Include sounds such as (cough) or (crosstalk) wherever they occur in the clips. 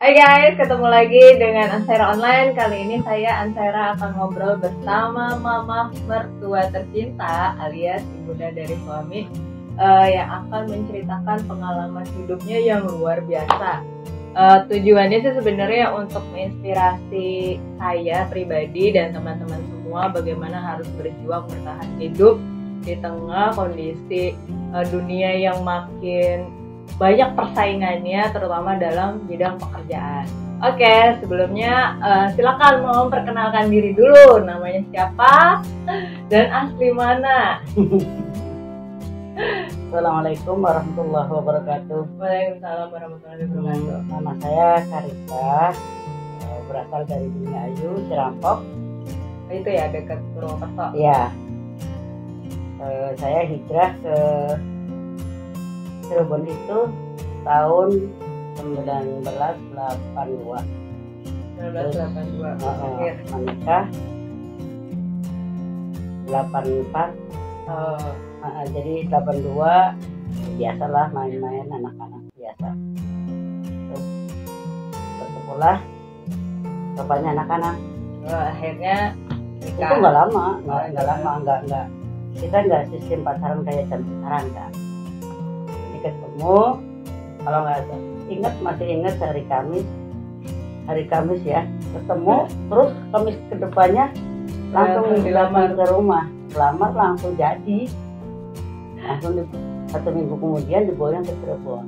Hai guys, ketemu lagi dengan Ansera Online. Kali ini saya Ansera akan ngobrol bersama mama mertua tercinta alias ibunda dari suami uh, yang akan menceritakan pengalaman hidupnya yang luar biasa. Uh, tujuannya sih sebenarnya untuk menginspirasi saya pribadi dan teman-teman semua bagaimana harus berjuang bertahan hidup di tengah kondisi uh, dunia yang makin banyak persaingannya terutama dalam bidang pekerjaan. Oke, sebelumnya uh, silakan mau memperkenalkan diri dulu. Namanya siapa dan asli mana? Assalamualaikum warahmatullahi wabarakatuh. Waalaikumsalam warahmatullahi wabarakatuh. Hmm, nama saya Karika, eh, berasal dari Bumi Ayu, Cirampok. Oh, itu ya dekat Purwokerto. Iya. Uh, saya hijrah ke Cirebon itu tahun 1982. 1982. Uh, Akhir. menikah 84 Oh, Uh, jadi 82 biasalah main-main anak-anak biasa. Terus bersekolah bapaknya anak-anak. oh, akhirnya Itu nikah. nggak lama, nggak Oh, lama, nggak nggak kita nggak sistem pacaran kayak jam sekarang kan. Ketemu kalau nggak ingat masih ingat hari Kamis hari Kamis ya ketemu terus Kamis ke depannya langsung Langsung dilamar. ke rumah lamar langsung jadi langsung di, satu minggu kemudian diboyong ke Cirebon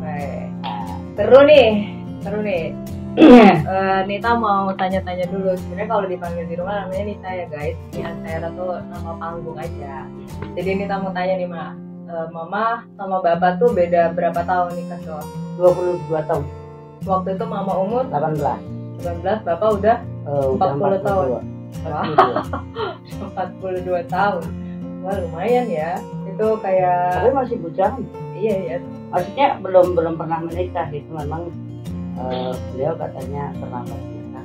Baik. nah, Seru nih, seru nih. (clears throat) Eh, Nita mau tanya-tanya dulu. Sebenarnya kalau dipanggil di rumah namanya Nita ya guys. Di Antara tuh nama panggung aja. Jadi Nita mau tanya nih Ma, Eh, Mama sama Bapak tuh beda berapa tahun nikah tuh? 22 tahun Waktu itu Mama umur 18 19, Bapak udah eh, udah 40 tahun. 42. Wah. (laughs) 42. 42 tahun. Wah lumayan ya. Itu kayak tapi masih bujang iya ya. maksudnya belum belum pernah menikah itu memang eh, beliau katanya terlambat menikah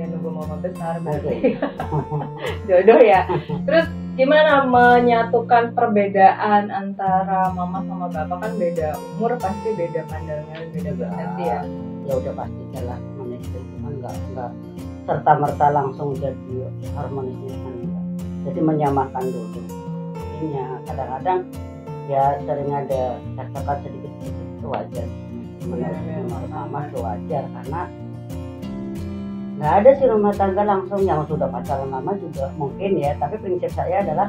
Ya nunggu Mama besar berarti. (laughs) Jodoh ya. (laughs) Terus gimana menyatukan perbedaan antara mama sama bapak kan beda umur pasti beda pandangan, beda persepsi ya. ya udah pasti jelas menikah itu kan nggak nggak serta merta langsung jadi harmonisnya kan enggak. jadi menyamakan dulu ininya kadang-kadang ya sering ada cekcokkan sedikit sedikit itu wajar Iya, iya. menurut menurut mama itu wajar karena nggak ada sih rumah tangga langsung yang sudah pacaran lama juga mungkin ya tapi prinsip saya adalah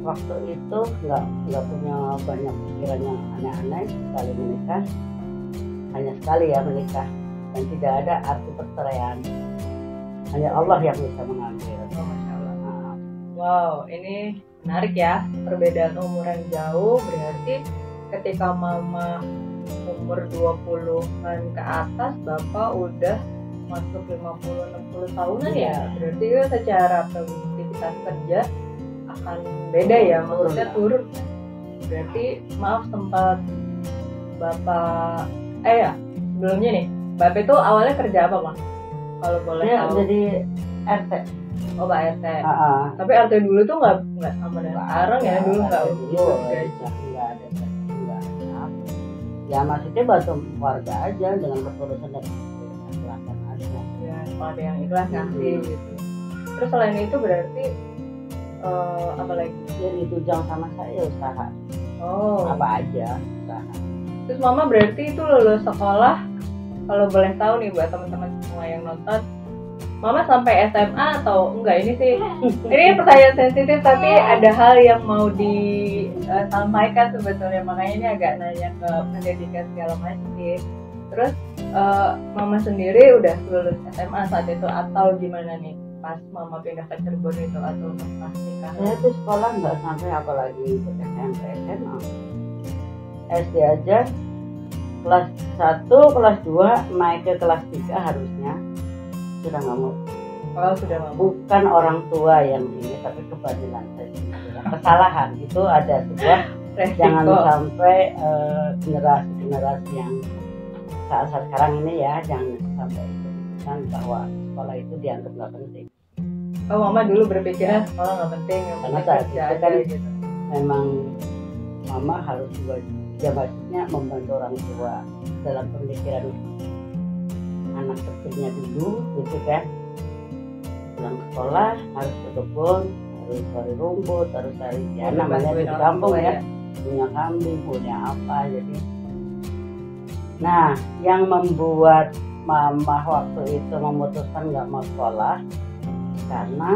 waktu itu nggak nggak punya banyak pikiran yang aneh-aneh sekali menikah hanya sekali ya menikah dan tidak ada arti perceraian hanya Allah yang bisa mengambil Oh, Masya Allah. Wow, ini menarik ya. Perbedaan umur yang jauh berarti ketika mama umur 20-an ke atas, bapak udah masuk 50-60 tahunan ya. Iya. Berarti kan secara produktivitas kerja akan beda ya, maksudnya turun. Berarti maaf sempat bapak eh ya sebelumnya nih, bapak itu awalnya kerja apa mas? Kalau boleh dia tahu. jadi RT Oh Pak RT. Ah, ah. Tapi RT dulu tuh nggak nggak sama dengan sekarang ya dulu nggak dulu, gaji. nggak ada ya maksudnya bantu warga aja dengan ketulusan dan Ya kalau ada yang ikhlas ngasih Hmm. gitu. Terus selain itu berarti eh, apa lagi? yang ditunjang sama saya usaha Oh. apa aja usaha Terus Mama berarti itu lulus sekolah kalau boleh tahu nih buat teman-teman semua yang nonton. Mama sampai SMA atau enggak ini sih (laughs) ini pertanyaan sensitif tapi ada hal yang mau disampaikan sebetulnya makanya ini agak nanya ke pendidikan segala macam sih. Terus eh, Mama sendiri udah lulus SMA saat itu atau gimana nih pas Mama pindah ke Cirebon itu atau pas nikah? saya tuh sekolah nggak sampai apalagi SMP SMA SD aja kelas 1, kelas 2 naik ke kelas 3 harusnya sudah nggak mau Oh sudah Mama. bukan orang tua yang ini tapi kebatilan sendiri. kesalahan itu ada sebuah (laughs) jangan sampai eh, generasi-generasi yang saat saat sekarang ini ya jangan sampai ikut bahwa sekolah itu dianggap nggak penting. Oh mama dulu berpikirnya sekolah nggak penting, yang Karena saat itu aja kan- gitu. memang mama harus juga ya maksudnya membantu orang tua dalam pemikiran anak kecilnya dulu gitu kan. Pulang sekolah harus ke kebun harus cari rumput harus cari ya namanya di kampung ya. Punya kambing punya apa jadi nah yang membuat mama waktu itu memutuskan nggak mau sekolah karena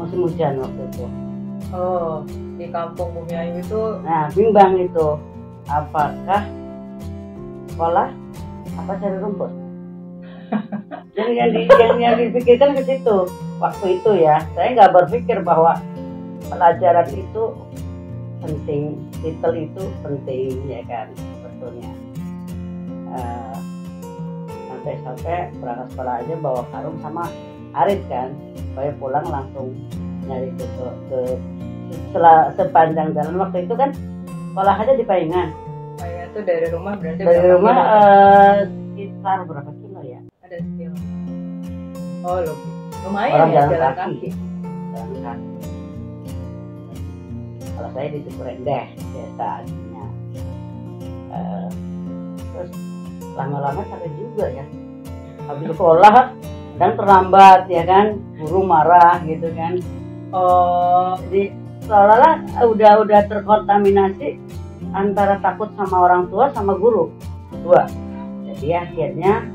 musim hujan waktu itu. Oh di kampung Bumi Ayu itu? Nah bimbang itu apakah sekolah apa cari rumput? (laughs) Yang yang, di, yang, yang dipikirkan ke situ. Waktu itu ya saya nggak berpikir bahwa pelajaran itu penting titel itu penting ya kan sebetulnya uh, sampai-sampai berangkat sekolah aja bawa karung sama arit kan supaya pulang langsung nyari ke, ke, ke setelah sepanjang jalan waktu itu kan sekolah aja di Paingan. Paingan itu dari rumah berarti dari rumah uh, sekitar berapa kilo ya? Ada sekilo. Oh lebih. Lumayan Orang ya jalan, jalan kaki. kaki. Jalan kaki. Kalau saya di Cikurendeh biasa artinya. Uh, terus lama-lama capek juga ya. Habis sekolah dan terlambat ya kan, guru marah gitu kan. Oh, jadi seolah-olah udah udah terkontaminasi antara takut sama orang tua sama guru dua jadi akhirnya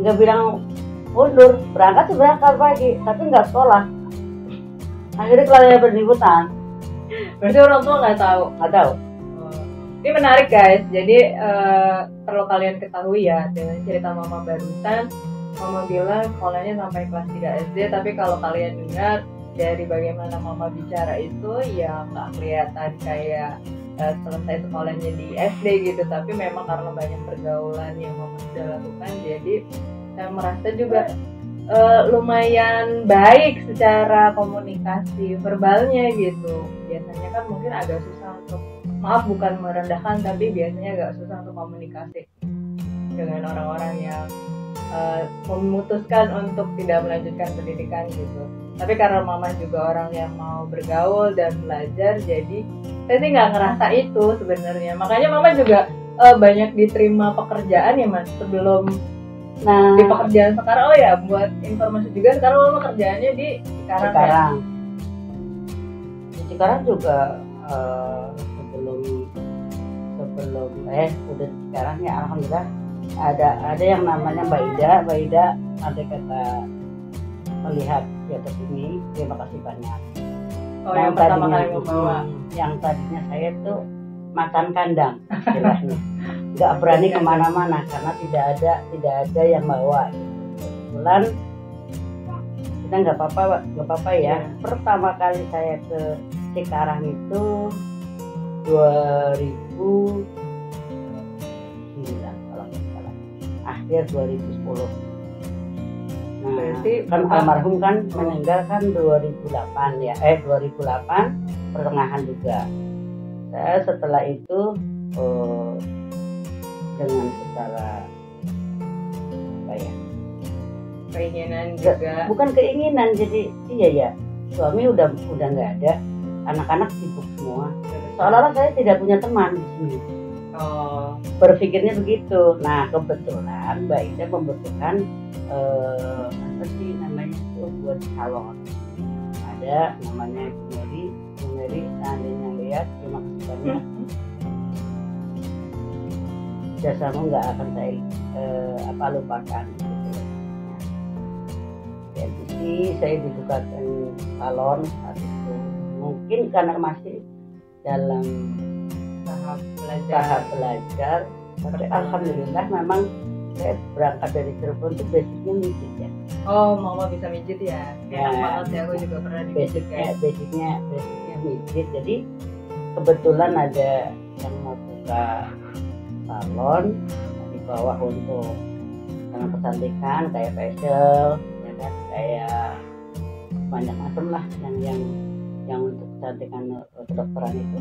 nggak bilang mundur berangkat tuh berangkat pagi tapi nggak sekolah akhirnya keluarnya berliputan berarti orang tua nggak tahu nggak tahu oh. Ini menarik guys. Jadi uh, perlu kalian ketahui ya dengan cerita mama barusan mama bilang sekolahnya sampai kelas 3 SD tapi kalau kalian dengar dari bagaimana mama bicara itu ya nggak kelihatan kayak uh, selesai sekolahnya di SD gitu. Tapi memang karena banyak pergaulan yang mama sudah lakukan jadi saya merasa juga uh, lumayan baik secara komunikasi verbalnya gitu. Biasanya kan mungkin agak susah maaf bukan merendahkan tapi biasanya agak susah untuk komunikasi dengan orang-orang yang uh, memutuskan untuk tidak melanjutkan pendidikan gitu. Tapi karena mama juga orang yang mau bergaul dan belajar jadi saya sih nggak ngerasa itu sebenarnya. Makanya mama juga uh, banyak diterima pekerjaan ya mas sebelum nah. di pekerjaan sekarang. Oh ya buat informasi juga sekarang mama kerjaannya di Cikarang sekarang ya? di Cikarang juga uh, sebelum sebelum eh udah di Cikarang ya alhamdulillah. Ada ada yang namanya Mbak Ida. Mbak Ida ada kata melihat YouTube ini terima kasih banyak. Oh, yang, yang pertama kali membawa yang tadinya saya tuh makan kandang istilahnya. Nggak berani ke mana-mana karena tidak ada tidak ada yang bawa. Bulan kita nggak apa-apa nggak apa-apa ya. Iya. pertama kali saya ke Cikarang itu 2009 kalau nggak salah. Akhir 2010 Berarti kan almarhum kan meninggal kan 2008 ya eh 2008 pertengahan juga. Saya setelah itu oh, dengan secara apa ya? Keinginan juga. bukan keinginan jadi iya ya suami udah udah nggak ada anak-anak sibuk semua. Seolah-olah saya tidak punya teman di sini. Oh. berpikirnya begitu. Nah kebetulan Mbak Ida membutuhkan uh, apa sih namanya itu buat salon ada namanya Bu Mary. Bu Mary seandainya lihat terima kasih banyak. Jasamu nggak akan saya uh, apa lupakan gitu. Ya, jadi saya dibukakan salon saat itu mungkin karena masih dalam tahap belajar. Tahap belajar tapi alhamdulillah memang saya berangkat dari Cirebon tuh basicnya mijit ya. Oh mama bisa mijit ya? Ya banget ya aku juga pernah di basicnya kayak. basicnya basicnya mijit jadi kebetulan ada yang mau buka salon di bawah untuk dengan kecantikan kayak facial ya kan? Kayak banyak macam lah yang yang yang untuk kecantikan eh, kedokteran itu.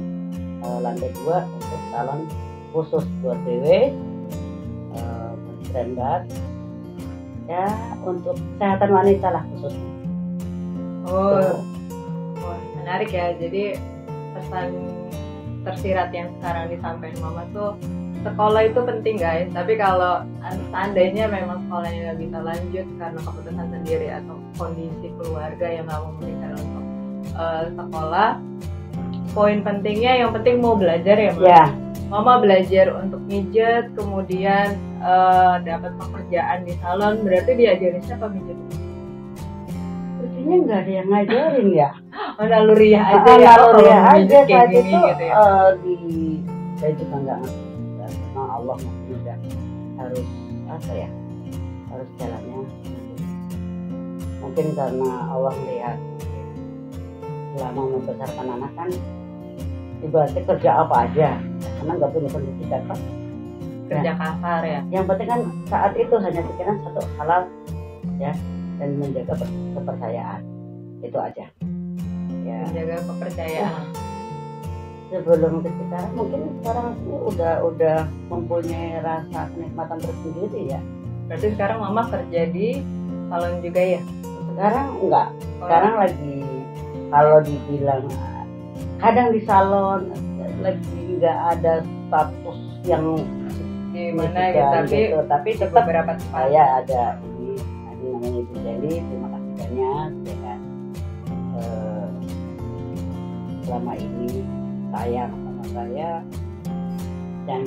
Uh, lantai dua untuk salon khusus buat dewe standar ya untuk kesehatan wanita lah khususnya. Oh, oh menarik ya. Jadi pesan tersirat yang sekarang disampaikan mama tuh sekolah itu penting guys. Tapi kalau seandainya memang sekolahnya nggak bisa lanjut karena keputusan sendiri atau kondisi keluarga yang nggak memungkinkan uh, sekolah poin pentingnya yang penting mau belajar ya mama ya. Mama belajar untuk mijet kemudian uh, dapat pekerjaan di salon berarti diajarin siapa mijet? Sepertinya nggak ada yang ngajarin ya? (laughs) Oh naluriah aja Ah, ya oh, naluri kalau aja mijet kayak saat gini itu gitu ya. eh, di saya juga nggak ngerti. Ya, memang Allah udah harus apa ya harus jalannya. Mungkin karena Allah melihat selama membesarkan anak kan ibaratnya kerja apa aja. Karena nggak punya pendidikan kan kerja kasar ya? Yang penting kan saat itu hanya pikiran satu halal ya dan menjaga per- kepercayaan. Itu aja. Ya. Menjaga kepercayaan. Sebelum ke sekarang mungkin sekarang ini udah udah mempunyai rasa kenikmatan tersendiri ya. Berarti sekarang mama kerja di salon juga ya? Sekarang enggak. Oh, sekarang lagi kalau dibilang kadang di salon lagi nggak ada status yang di mana signifikan gitu tapi gitu. tapi tetap beberapa saya ada ini ini namanya Ibu Jeli terima kasih banyak ya kan Eh, selama ini sayang sama saya dan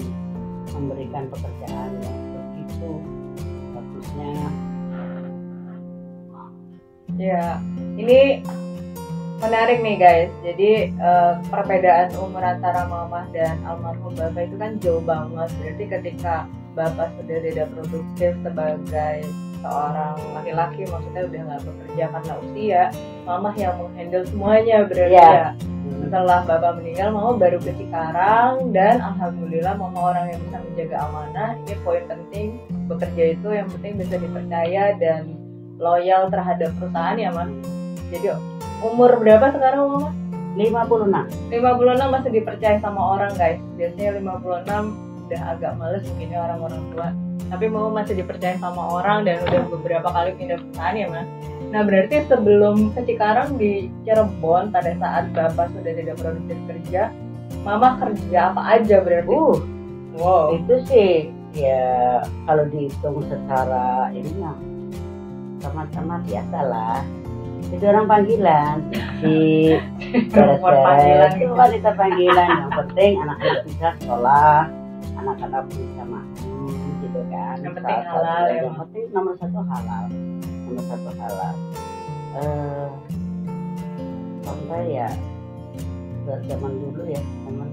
memberikan pekerjaan yang begitu bagusnya Ya, ini menarik nih guys. Jadi eh, perbedaan umur antara mama dan almarhum bapak itu kan jauh banget. Berarti ketika bapak sudah tidak produktif sebagai seorang laki-laki, maksudnya udah nggak bekerja karena usia, mama yang menghandle semuanya berarti Iya. ya. Setelah bapak meninggal, mama baru ke Cikarang dan alhamdulillah mama orang yang bisa menjaga amanah. Ini poin penting bekerja itu yang penting bisa dipercaya dan loyal terhadap perusahaan ya mas jadi umur berapa sekarang mama? 56 56 masih dipercaya sama orang guys. Biasanya 56 udah agak males mungkin ya orang-orang tua. Tapi mau masih dipercaya sama orang dan udah beberapa kali pindah perusahaan ya mas. Nah berarti sebelum ke Cikarang di Cirebon pada saat bapak sudah tidak produktif kerja mama kerja apa aja berarti? Uh wow. itu sih ya kalau dihitung secara ini mah sama-sama biasa lah itu orang panggilan. Di itu wanita panggilan. Yang penting anak-anak bisa sekolah anak-anak bisa makan gitu kan. Yang penting Saat- halal ya, yang penting nomor satu halal. Nomor satu halal. Eh sampai ya? Ke zaman dulu ya zaman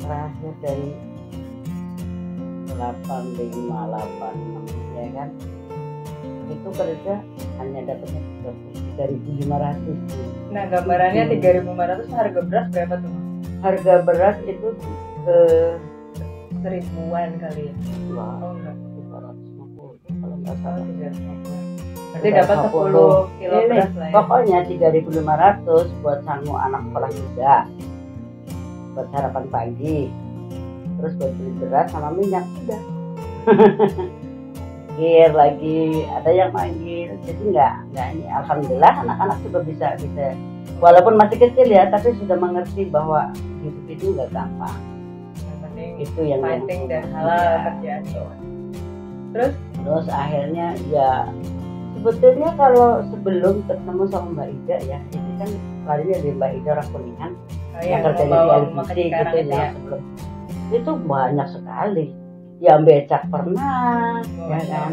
terakhir dari 8586 ya kan itu kerja hanya dapatnya 3.500 nah gambarannya 3.500 harga beras berapa tuh harga beras itu ke seribuan kali ya. Wah, oh enggak. 250 kalau nggak Oh, salah 350. berarti dapat 10 kilo Ini, beras lah ya. pokoknya 3.500 buat sanggup anak sekolah juga buat sarapan pagi. Terus buat beli beras sama minyak sudah (laughs) Gir lagi ada yang manggil. Jadi nggak nggak ini. Alhamdulillah anak-anak juga bisa bisa. Walaupun masih kecil ya tapi sudah mengerti bahwa hidup itu nggak gampang. Penting itu yang fighting dan halal ya. kerjaan terus? Terus akhirnya ya sebetulnya kalau sebelum ketemu sama Mbak Ida ya ini kan larinya dari Mbak Ida orang kuningan oh, yang yang kerjanya di Cikarang gitu itu ya ya. sebelum. Itu banyak sekali ya becak pernah Oh, ya Masya kan?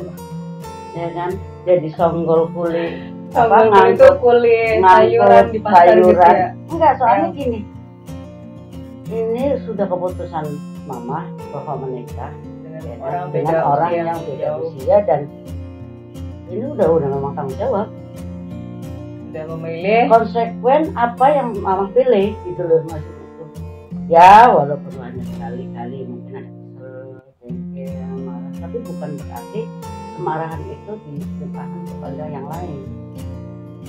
Ya kan? Jadi songgol kulit apa, itu kulit sayuran di pasar gitu sayuran. Ya enggak soalnya Ya. gini. Ini sudah keputusan mama bahwa menikah dengan ya kan, orang dengan beda orang usia yang beda jauh. usia dan ini udah udah memang tanggung jawab. Udah memilih. Konsekuen apa yang mama pilih gitu loh maksud itu ya walaupun banyak sekali-kali mungkin tapi bukan berarti kemarahan itu ditimpakan kepada yang lain.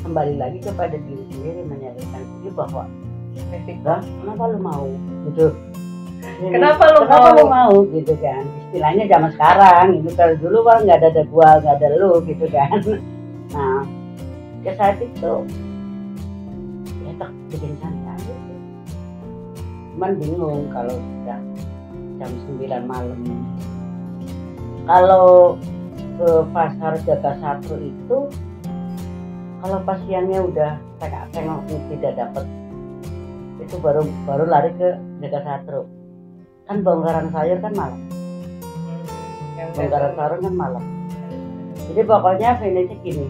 Kembali lagi kepada diri sendiri menyadarkan diri bahwa lah kenapa lu mau? Gitu. Kenapa lu kenapa mau? lu mau? gitu kan. Istilahnya zaman sekarang gitu. Kalau dulu kan nggak ada ada gua nggak ada lu gitu kan. Nah ya saat itu ya tak bikin santai sih. cuman bingung kalau sudah jam 9 malam kalau ke pasar jaga satu itu kalau pasiennya udah tengok-tengok tidak dapat itu baru baru lari ke jaga satu. Kan bongkaran sayur kan malam. Bongkaran sarung kan malam. Jadi pokoknya finishnya gini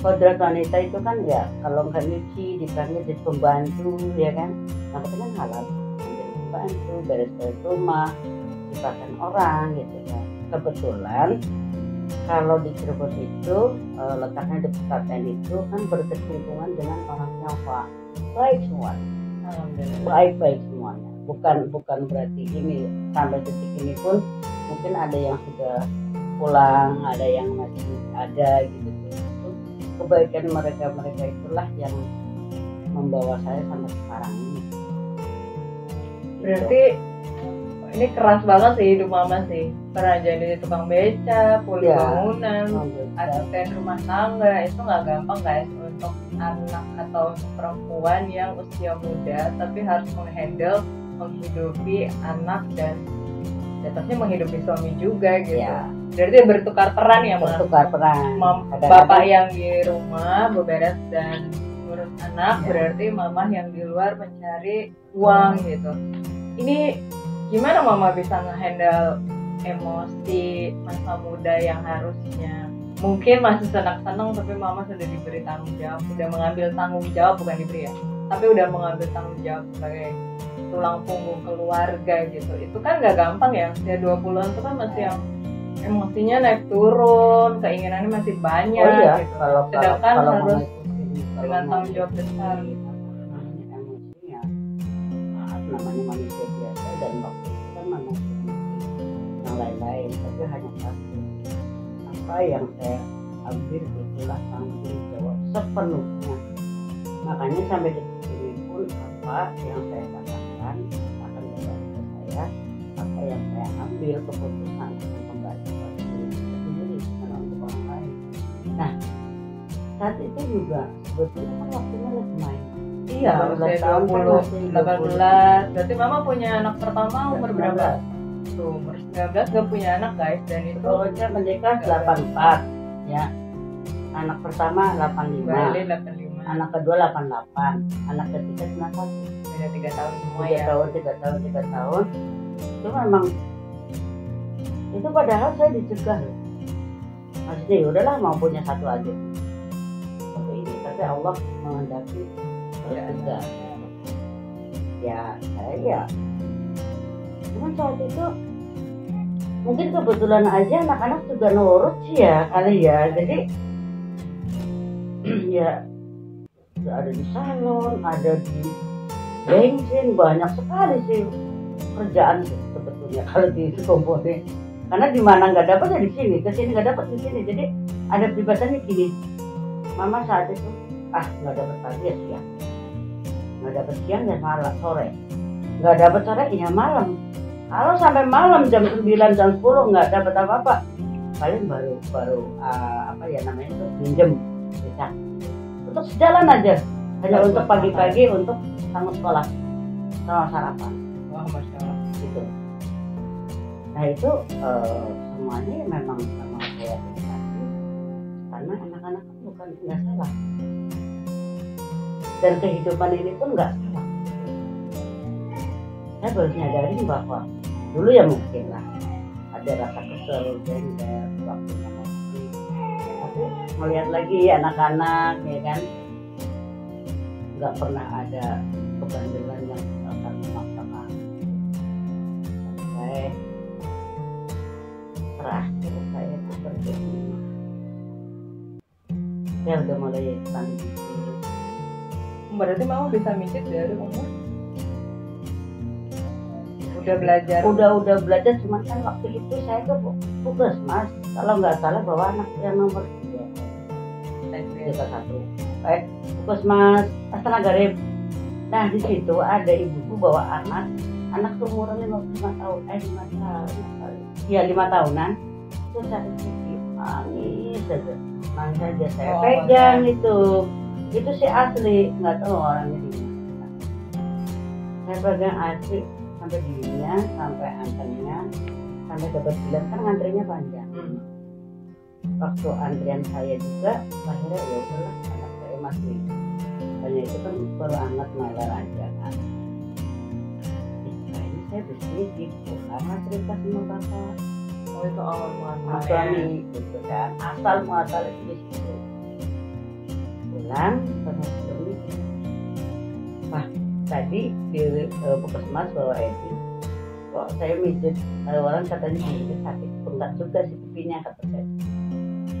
kodrat wanita itu kan ya kalau nggak nyuci dipanggil jadi pembantu ya kan? Nah kan halal. Jadi pembantu beres-beres rumah dipakan orang gitu kan kebetulan kalau di Cirebon itu eh, letaknya di pesantren itu kan berkesinambungan dengan orang Tionghoa baik semua. Alhamdulillah. baik-baik semuanya. Bukan bukan berarti ini sampai detik ini pun mungkin ada yang sudah pulang ada yang masih ada gitu. Itu kebaikan mereka mereka itulah yang membawa saya sampai sekarang ini. Berarti ini keras banget sih hidup mama sih. Pernah jadi tukang beca, puli Ya. bangunan, asisten rumah tangga itu nggak gampang guys untuk anak atau untuk perempuan yang usia muda tapi harus menghandle menghidupi anak dan jatuhnya menghidupi suami juga gitu. ya Berarti bertukar peran ya mas. bertukar peran Kadang-kadang- bapak yang di rumah beberes dan ngurus anak Ya. berarti mama yang di luar mencari uang gitu ini gimana mama bisa ngehandle emosi masa muda yang harusnya? Mungkin masih senang-senang tapi mama sudah diberi tanggung jawab. Udah mengambil tanggung jawab bukan diberi ya tapi udah mengambil tanggung jawab sebagai tulang punggung keluarga gitu. Itu kan nggak gampang ya. Usia 20-an itu kan masih yang emosinya naik turun keinginannya masih banyak oh iya gitu. kalau kalau sedangkan kalau harus mengikuti- kalau dengan tanggung jawab besar. gitu. namanya manusia biasa dan lain-lain tapi hanya satu. Apa yang saya ambil itulah tanggung jawab sepenuhnya. Makanya sampai detik ini pun apa yang saya katakan akan kembali ke saya apa yang saya ambil keputusan akan kembali saya sendiri bukan untuk orang lain. Nah saat itu juga sebetulnya kan waktunya lagi main. Iya 18 usia tahun kan 20 masih 18 berarti mama punya anak pertama umur berapa tuh umur 19 gak punya anak guys dan itu Pokoknya menikah 84 ya. Anak pertama 85, Bali 85 anak kedua 88, anak ketiga 91. beda 3 tahun semua 3 ya tahun, 3 tahun, 3 tahun. Itu memang itu padahal saya dicegah loh. Maksudnya ya udahlah mau punya satu aja. Seperti ini, tapi Allah menghendaki Ya. tiga. Ya, saya ya. Cuman saat itu mungkin kebetulan aja anak-anak juga nurut sih ya kali ya. Jadi (clears throat) ya ada di salon, ada di bensin, banyak sekali sih kerjaan sebetulnya kalau di komponen. Karena di mana nggak dapat ya di sini, ke sini nggak dapat di sini. Jadi ada peribatannya gini. Mama saat itu ah nggak dapat pagi ya siang, nggak dapat siang ya malam sore, nggak dapat sore ya malam. Kalau sampai malam jam 9 jam 10 nggak dapat apa-apa, paling baru baru ah, apa ya namanya itu pinjem bisa. Untuk sejalan aja. Hanya Untuk untuk pagi-pagi untuk tanggung sekolah. Sama sarapan. Wah masya Allah. Gitu. Nah itu eh, semuanya ya memang memang saya karena anak-anak kan bukan nggak salah. Dan kehidupan ini pun nggak salah. Saya baru nyadarin bahwa dulu ya mungkin lah. Ada rasa kesel waktunya ngopi tapi melihat lagi anak-anak ya kan? Nggak pernah ada kebandelan yang akan memaksakan. Sampai terakhir saya itu kerja saya udah mulai tanding berarti mama bisa mijit dari umur udah belajar. Udah udah belajar cuman kan waktu itu saya ke puskesmas kalau nggak salah bawa anak yang nomor tiga. Tiga satu. Eh puskesmas Astana Garib nah di situ ada ibuku bawa anak. Anak seumuran lima lima tahun. Eh lima tahun iya lima tahunan. Terus saya nangis saja nangis aja saya Oh, pegang itu. Itu sih asli. Nggak tahu orangnya di mana. Saya pegang asik sampai dirinya sampai antennya sampai dapat bilang kan ngantrinya panjang. Hmm. waktu antrian saya juga akhirnya ya udahlah anak saya masih hanya itu kan baru anget maler aja kan. Kayaknya saya pulang lah cerita sama bapak? Oh itu awal sama muasalnya. suami gitu kan. Asal muasal itu. Pulang wah tadi di uh, puskesmas bawa Edi. Kok saya mijit ada orang katanya ini sakit. Bengkak juga sih pipinya kata saya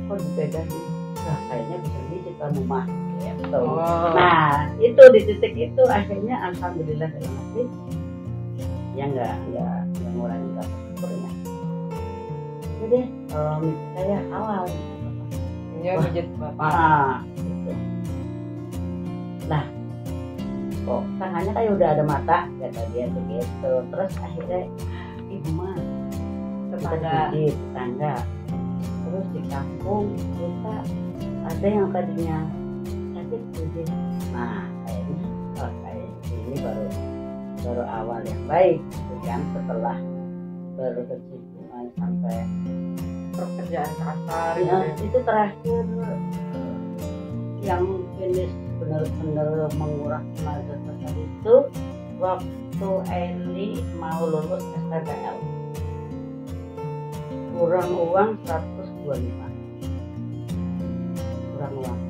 kok dipegang sih? Nah kayaknya bisa mijit kamu mah gitu. Oh. nah itu di titik itu akhirnya alhamdulillah dalam hati ya nggak nggak nggak ngurangi rasa syukurnya. Kalau mijit saya awal. Dia mijit bapak. ah kok tangannya kayak udah ada mata kata dia tuh gitu terus akhirnya ibu mah Tetangga. tetangga terus di kampung kita ada yang tadinya sakit sedikit nah kayaknya oh, kayak ini baru baru awal yang baik gitu kan setelah baru kesimpulan sampai Pekerjaan kasar gitu. ya, ya. itu terakhir yang finish benar-benar menguras tenaga sekali itu waktu Eli mau lulus STPL kurang uang 125 kurang uang.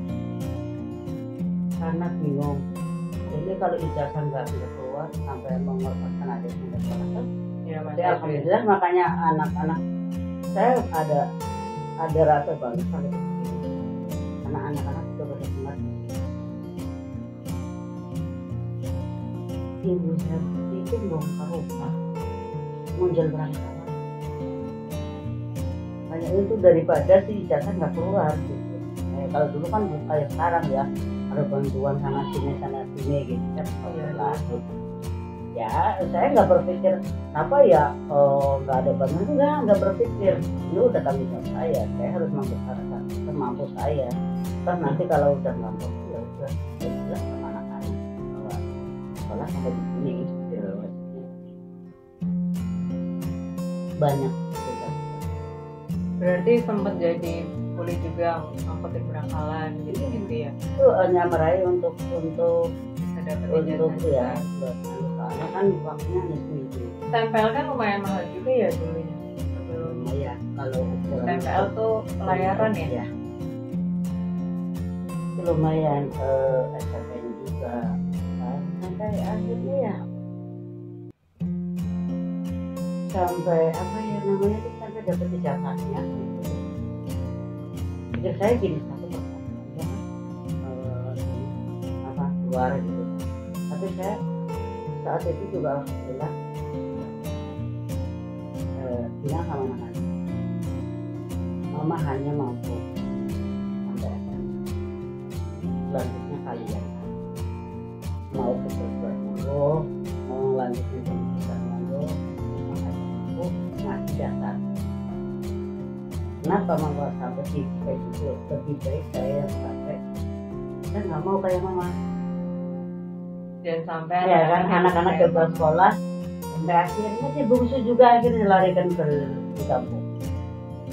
Karena bingung. Ini kalau ijazah nggak bisa keluar sampai mengorbankan adik tidak selesai Iya Mas. jadi alhamdulillah makanya anak-anak saya ada ada rasa itu. Karena anak-anak juga ibu saya bongkar rumah muncul berangkat banyak itu daripada si ijazah nggak keluar gitu. Eh, kalau dulu kan bukan kayak sekarang ya ada bantuan sana sini sana sini gitu kan. Lah, gitu ya saya nggak berpikir apa ya oh, nggak ada bantuan enggak nggak berpikir. Ini udah tanggung jawab saya saya harus membesarkan semampu saya. Kan nanti kalau udah mampu ya udah ya sekolah sampai di sini gitu banyak. Berarti sempat jadi kulit juga angkutin berangkalan gitu gitu ya. itu hanya meraih untuk untuk untuk ya buat soalnya kan waktunya hanya seminggu Tempel kan lumayan mahal juga ya dulunya. Sebelum ya kalau TPL tuh pelayaran ya. ya lumayan eh SPN juga sampai akhirnya ya. Sampai apa ya namanya itu sampai dapat ijazahnya pikir saya gini satu ya, eh, apa keluar gitu. Tapi saya saat itu juga alhamdulillah eh, bilang sama anak mama hanya mampu sampai SMA selanjutnya kalian di kayak gitu. Lebih baik saya yang sampai saya nggak mau kayak mama. Dan sampai ya kan anak-anak gagal sekolah sampai akhirnya si bungsu juga akhirnya dilarikan ke di kampung.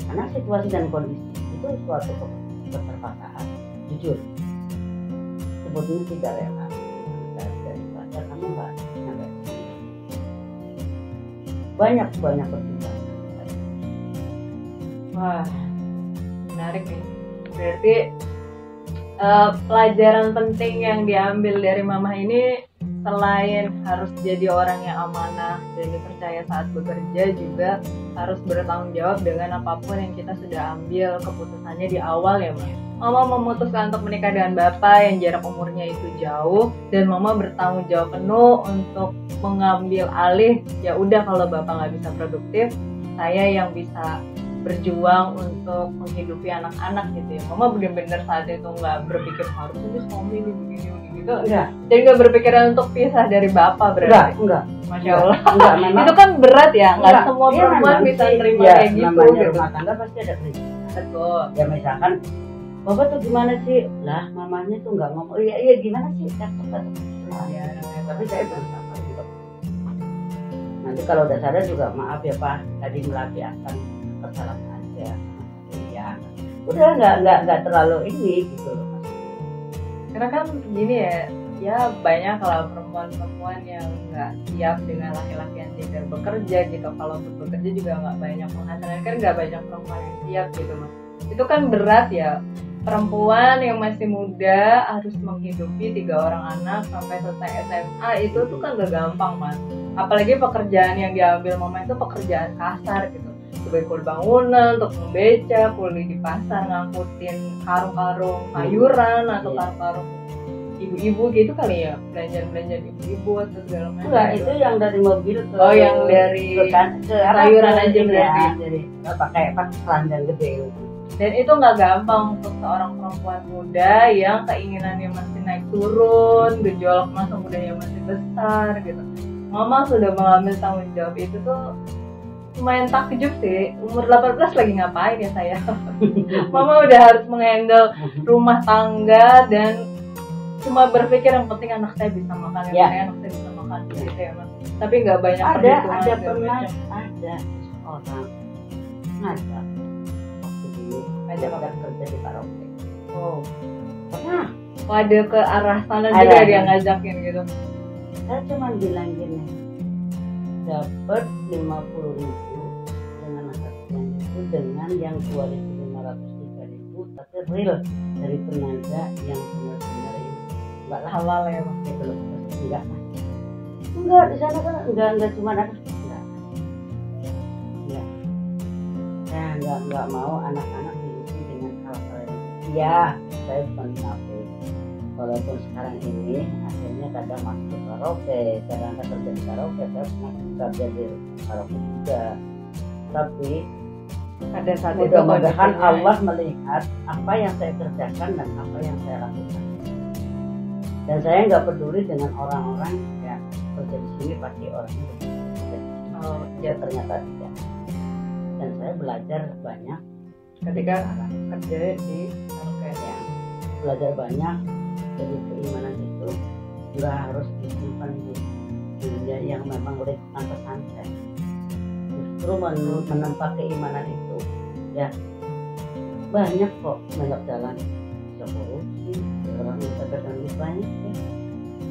Karena situasi dan kondisi itu suatu ke- keterpaksaan jujur. Sebetulnya tidak rela daripada kamu nggak banyak banyak pertimbangan. Wah, menarik nih. Berarti eh, pelajaran penting yang diambil dari mama ini selain harus jadi orang yang amanah dan dipercaya saat bekerja juga harus bertanggung jawab dengan apa pun yang kita sudah ambil keputusannya di awal ya Mas. Mama memutuskan untuk menikah dengan bapak yang jarak umurnya itu jauh dan mama bertanggung jawab penuh untuk mengambil alih ya udah kalau bapak nggak bisa produktif saya yang bisa berjuang untuk menghidupi anak-anak gitu ya. Mama bener-bener saat itu nggak berpikir harus ini suami ini begini gitu. Enggak. Jadi nggak berpikiran untuk pisah dari bapak enggak berarti? Enggak masya allah. Enggak memang itu kan berat ya nggak enggak. semua perempuan memang bisa terima ya, kayak gitu namanya gitu. rumah tangga pasti ada krisis betul. Ya misalkan bapak tuh gimana sih? Lah mamanya tuh nggak ngomong iya iya gimana sih? Cakep cakep Nah, ya tapi saya berusaha untuk nanti kalau udah sadar juga maaf ya pak tadi melampiaskan kesalahan aja. Ya udah nggak nggak nggak terlalu ini gitu. Karena kan gini ya ya banyak kalau perempuan-perempuan yang nggak siap dengan laki-laki yang tidak bekerja gitu. Kalau untuk bekerja juga nggak banyak penghasilan kan nggak banyak perempuan yang siap gitu mas. Itu kan berat ya. Perempuan yang masih muda harus menghidupi tiga orang anak sampai selesai SMA itu tuh kan gak gampang mas. Apalagi pekerjaan yang diambil mama itu pekerjaan kasar gitu sebagai kuli bangunan untuk membeca kuli di pasar ngangkutin karung-karung sayuran atau Iya. karung-karung ibu-ibu gitu kali ya. Belanjaan-belanjaan ibu-ibu atau segala macam. Enggak itu yang dari mobil ke Oh, yang dari ke, kan, ke sayuran aja berarti. jadi pakai pakai keranjang gede dan itu nggak gampang untuk seorang perempuan muda yang keinginannya masih naik turun gejolak masa mudanya masih besar gitu. Mama sudah mengambil tanggung jawab itu tuh lumayan takjub sih. Umur 18 lagi ngapain ya saya? (laughs) Mama udah harus menghandle rumah tangga dan cuma berpikir yang penting anak saya bisa makan yang Ya. penting anak saya bisa makan gitu ya mas. Tapi nggak banyak ada ada pernah banyak. ada orang ngajak waktu dulu Ngajak apa? kerja di karaoke. Oh. Pernah. Ada ke arah sana Ada, juga ada. dia ngajakin gitu. Saya cuma bilang gini dapat 50 ribu. dengan akadnya itu dengan yang 2.500 ribu tapi real dari tenaga yang benar-benar ini. Enggak lah halal ya mas gitu loh. Enggak enggak di sana kan enggak enggak cuma ada enggak enggak saya enggak enggak mau anak-anak diisi dengan hal-hal yang iya saya bukan munafik walaupun sekarang ini akhirnya kadang masuk ke karaoke kadang kerja di karaoke saya pernah kerja di karaoke juga. Tapi pada saat itu mudah-mudahan Allah melihat apa yang saya kerjakan dan apa yang saya lakukan. Dan saya nggak peduli dengan orang-orang yang kerja di sini pasti orangnya begitu. Oh, ya ternyata tidak. Dan saya belajar banyak. Ketika kerja di karaoke ya belajar banyak dari keimanan itu nggak harus disimpan di dunia yang memang lingkungan pesantren justru men- menempa keimanan itu ya. Banyak kok banyak jalan bisa korupsi orang bisa terganggu banyak ya.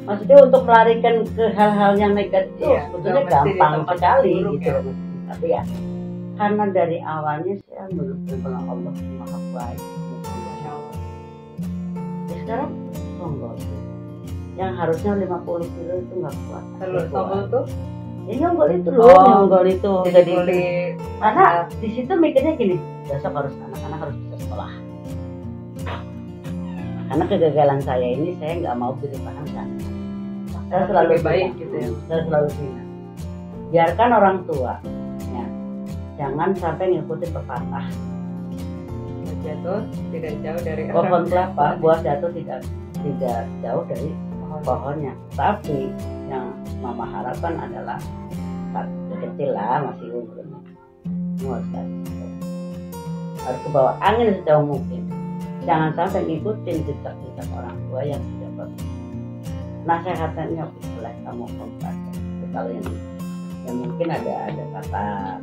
maksudnya untuk melarikan ke hal-hal yang negatif Iya, sebetulnya gampang sekali gitu ya. tapi ya karena dari awalnya saya menurut dengan Allah maha baik ya sekarang songgol. Yang harusnya 50 kilo itu nggak kuat. Tombol kuat. tuh ya nyonggol itu loh. Oh. nyonggol itu. Jadi kulit karena di situ mikirnya gini besok harus anak-anak harus bisa sekolah. Karena kegagalan saya ini saya nggak mau paham kan saya selalu lebih baik gitu ya. saya selalu bilang biarkan orang tua ya. Jangan sampai ngikutin pepatah. Jatuh tidak jauh dari pohon kelapa (laughs) buah jatuh tidak tidak jauh dari pohonnya. Tapi yang mama harapkan adalah kecil lah masih umurnya Kamu harus ke bawah. Angin sejauh mungkin. Jangan sampai ngikutin jejak-jejak orang tua yang tidak bagus. Nasihatnya boleh kamu kompak. Kalau yang yang mungkin ada ada kata ya?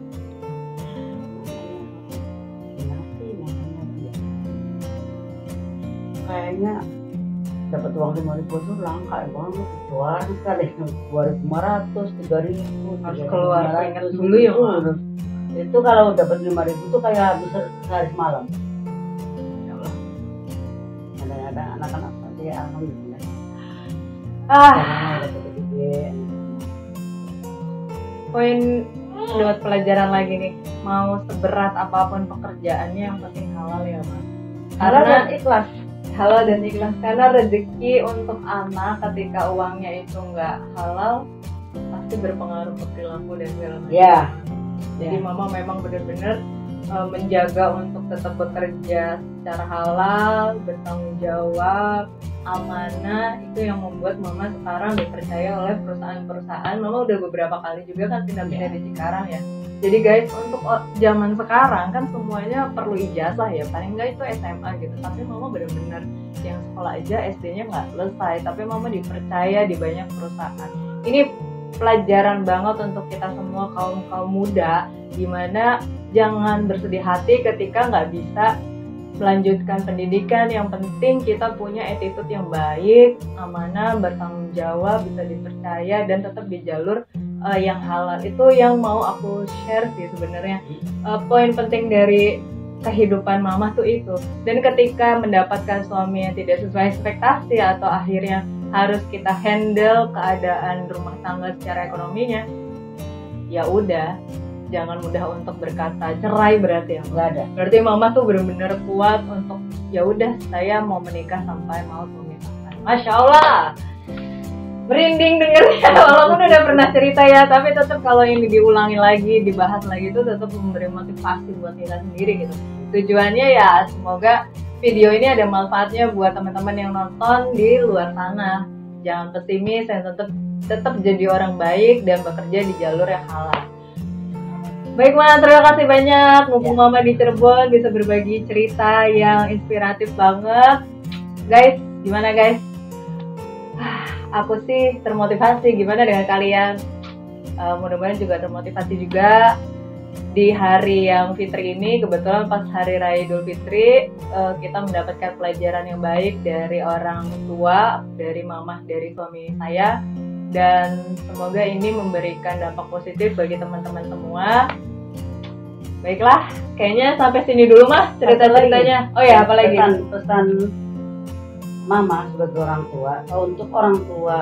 kayaknya dapat uang lima ribu itu langka banget keluar sekali. dua ribu lima ratus tiga ribu Harus keluar keringat dulu ya, Mak. itu kalau dapat lima ribu itu kayak bisa sehari semalam. Ya Allah. kadang-kadang anak-anak nanti alhamdulillah. Ah. Dapat poin buat pelajaran lagi nih mau seberat apa pun pekerjaannya yang penting halal ya mas karena karena ikhlas halal dan ikhlas. Karena rezeki untuk anak ketika uangnya itu nggak halal pasti berpengaruh ke perilaku dan segala macam. Ya. Jadi Ya. mama memang benar-benar uh, menjaga untuk tetap bekerja secara halal bertanggung jawab amanah. Itu yang membuat mama sekarang dipercaya oleh perusahaan-perusahaan. Mama udah beberapa kali juga kan pindah-pindah Ya. di Cikarang ya jadi guys untuk zaman sekarang kan semuanya perlu ijazah ya. Paling nggak itu SMA gitu. Tapi mama benar-benar yang sekolah aja SD-nya nggak selesai. Tapi mama dipercaya di banyak perusahaan. Ini pelajaran banget untuk kita semua kaum kaum muda di mana jangan bersedih hati ketika nggak bisa melanjutkan pendidikan. Yang penting kita punya attitude yang baik amanah bertanggung jawab bisa dipercaya dan tetap di jalur uh, yang halal itu yang mau aku share sih sebenarnya. Uh, poin penting dari kehidupan mama tuh itu. Dan ketika mendapatkan suami yang tidak sesuai ekspektasi atau akhirnya harus kita handle keadaan rumah tangga secara ekonominya ya udah jangan mudah untuk berkata cerai berarti ya. Nggak ada. Berarti mama tuh bener-bener kuat untuk ya udah saya mau menikah sampai mau memisahkan masya allah merinding dengernya (laughs) walaupun udah pernah cerita ya tapi tetap kalau ini diulangi lagi dibahas lagi itu tetap memberi motivasi buat kita sendiri gitu tujuannya ya semoga video ini ada manfaatnya buat teman-teman yang nonton di luar sana jangan pesimis dan tetap tetap jadi orang baik dan bekerja di jalur yang halal Baik Ma, terima kasih banyak. Mumpung ya. Mama di Cirebon bisa berbagi cerita yang inspiratif banget. Guys, gimana guys? Aku sih termotivasi. Gimana dengan kalian? Uh, mudah-mudahan juga termotivasi juga di hari yang Fitri ini. Kebetulan pas hari Raya Idul Fitri, uh, kita mendapatkan pelajaran yang baik dari orang tua, dari mamah, dari suami saya dan semoga ini memberikan dampak positif bagi teman-teman semua. Baiklah, kayaknya sampai sini dulu mah cerita-ceritanya. Oh ya, apalagi pesan, pesan mama sebagai orang tua oh, untuk orang tua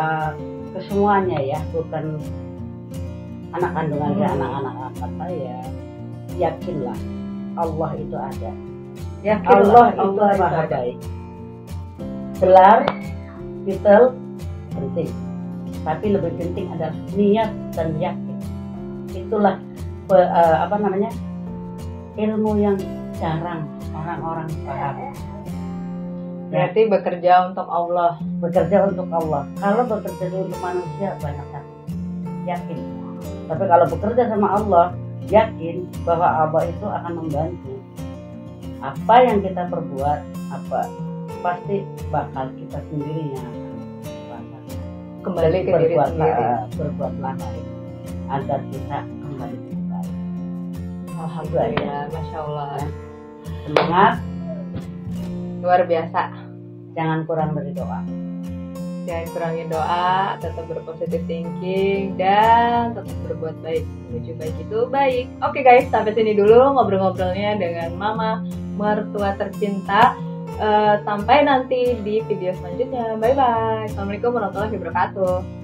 kesemuanya ya, bukan anak kandungan hmm. anak-anak angkat saya. Yakinlah Allah itu ada. Yakinlah Allah, Allah itu maha baik. Gelar, titel, penting tapi lebih penting adalah niat dan yakin itulah pe, uh, apa namanya ilmu yang jarang orang-orang paham berarti ya. bekerja untuk Allah. Bekerja untuk Allah. Kalau bekerja untuk manusia banyak sakit yakin. Tapi kalau bekerja sama Allah yakin bahwa Allah itu akan membantu. Apa yang kita perbuat apa pasti bakal kita sendiri yang kembali ke diri sendiri. berbuatlah baik. Agar kita kembali ke baik alhamdulillah masya allah. Semangat. Luar biasa jangan kurang dari doa jangan kurangi doa tetap berpositif thinking dan tetap berbuat baik menuju baik itu baik oke guys sampai sini dulu ngobrol-ngobrolnya dengan mama mertua tercinta Uh, sampai nanti di video selanjutnya. Bye bye. Assalamualaikum warahmatullahi wabarakatuh.